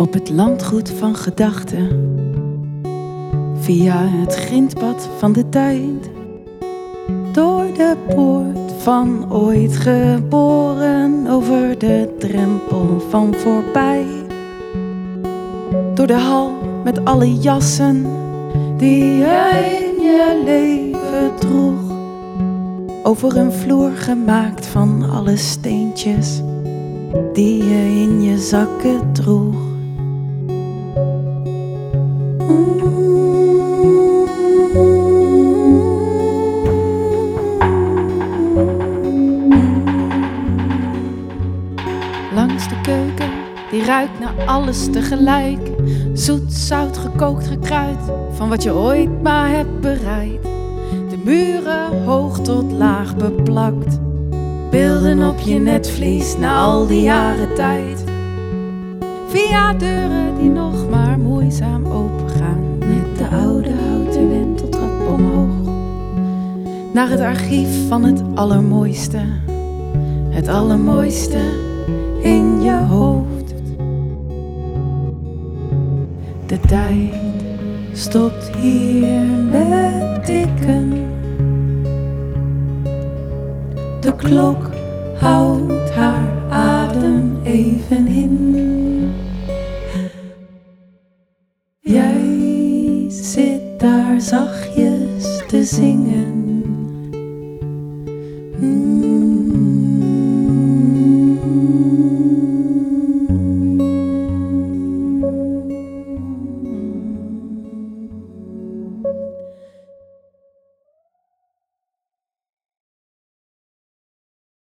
Op het landgoed van gedachten, via het grindpad van de tijd, door de poort van ooit geboren, over de drempel van voorbij, door de hal met alle jassen die jij in je leven droeg, over een vloer gemaakt van alle steentjes die je in je zakken droeg. Langs de keuken, die ruikt naar alles tegelijk. Zoet, zout, gekookt, gekruid, van wat je ooit maar hebt bereid. De muren hoog tot laag beplakt. Beelden op je netvlies na al die jaren tijd. Via deuren die nog maar moeizaam opengaan. Naar het archief van het allermooiste. Het allermooiste in je hoofd. De tijd stopt hier met tikken. De klok houdt haar adem even in. Jij zit daar zachtjes te zingen.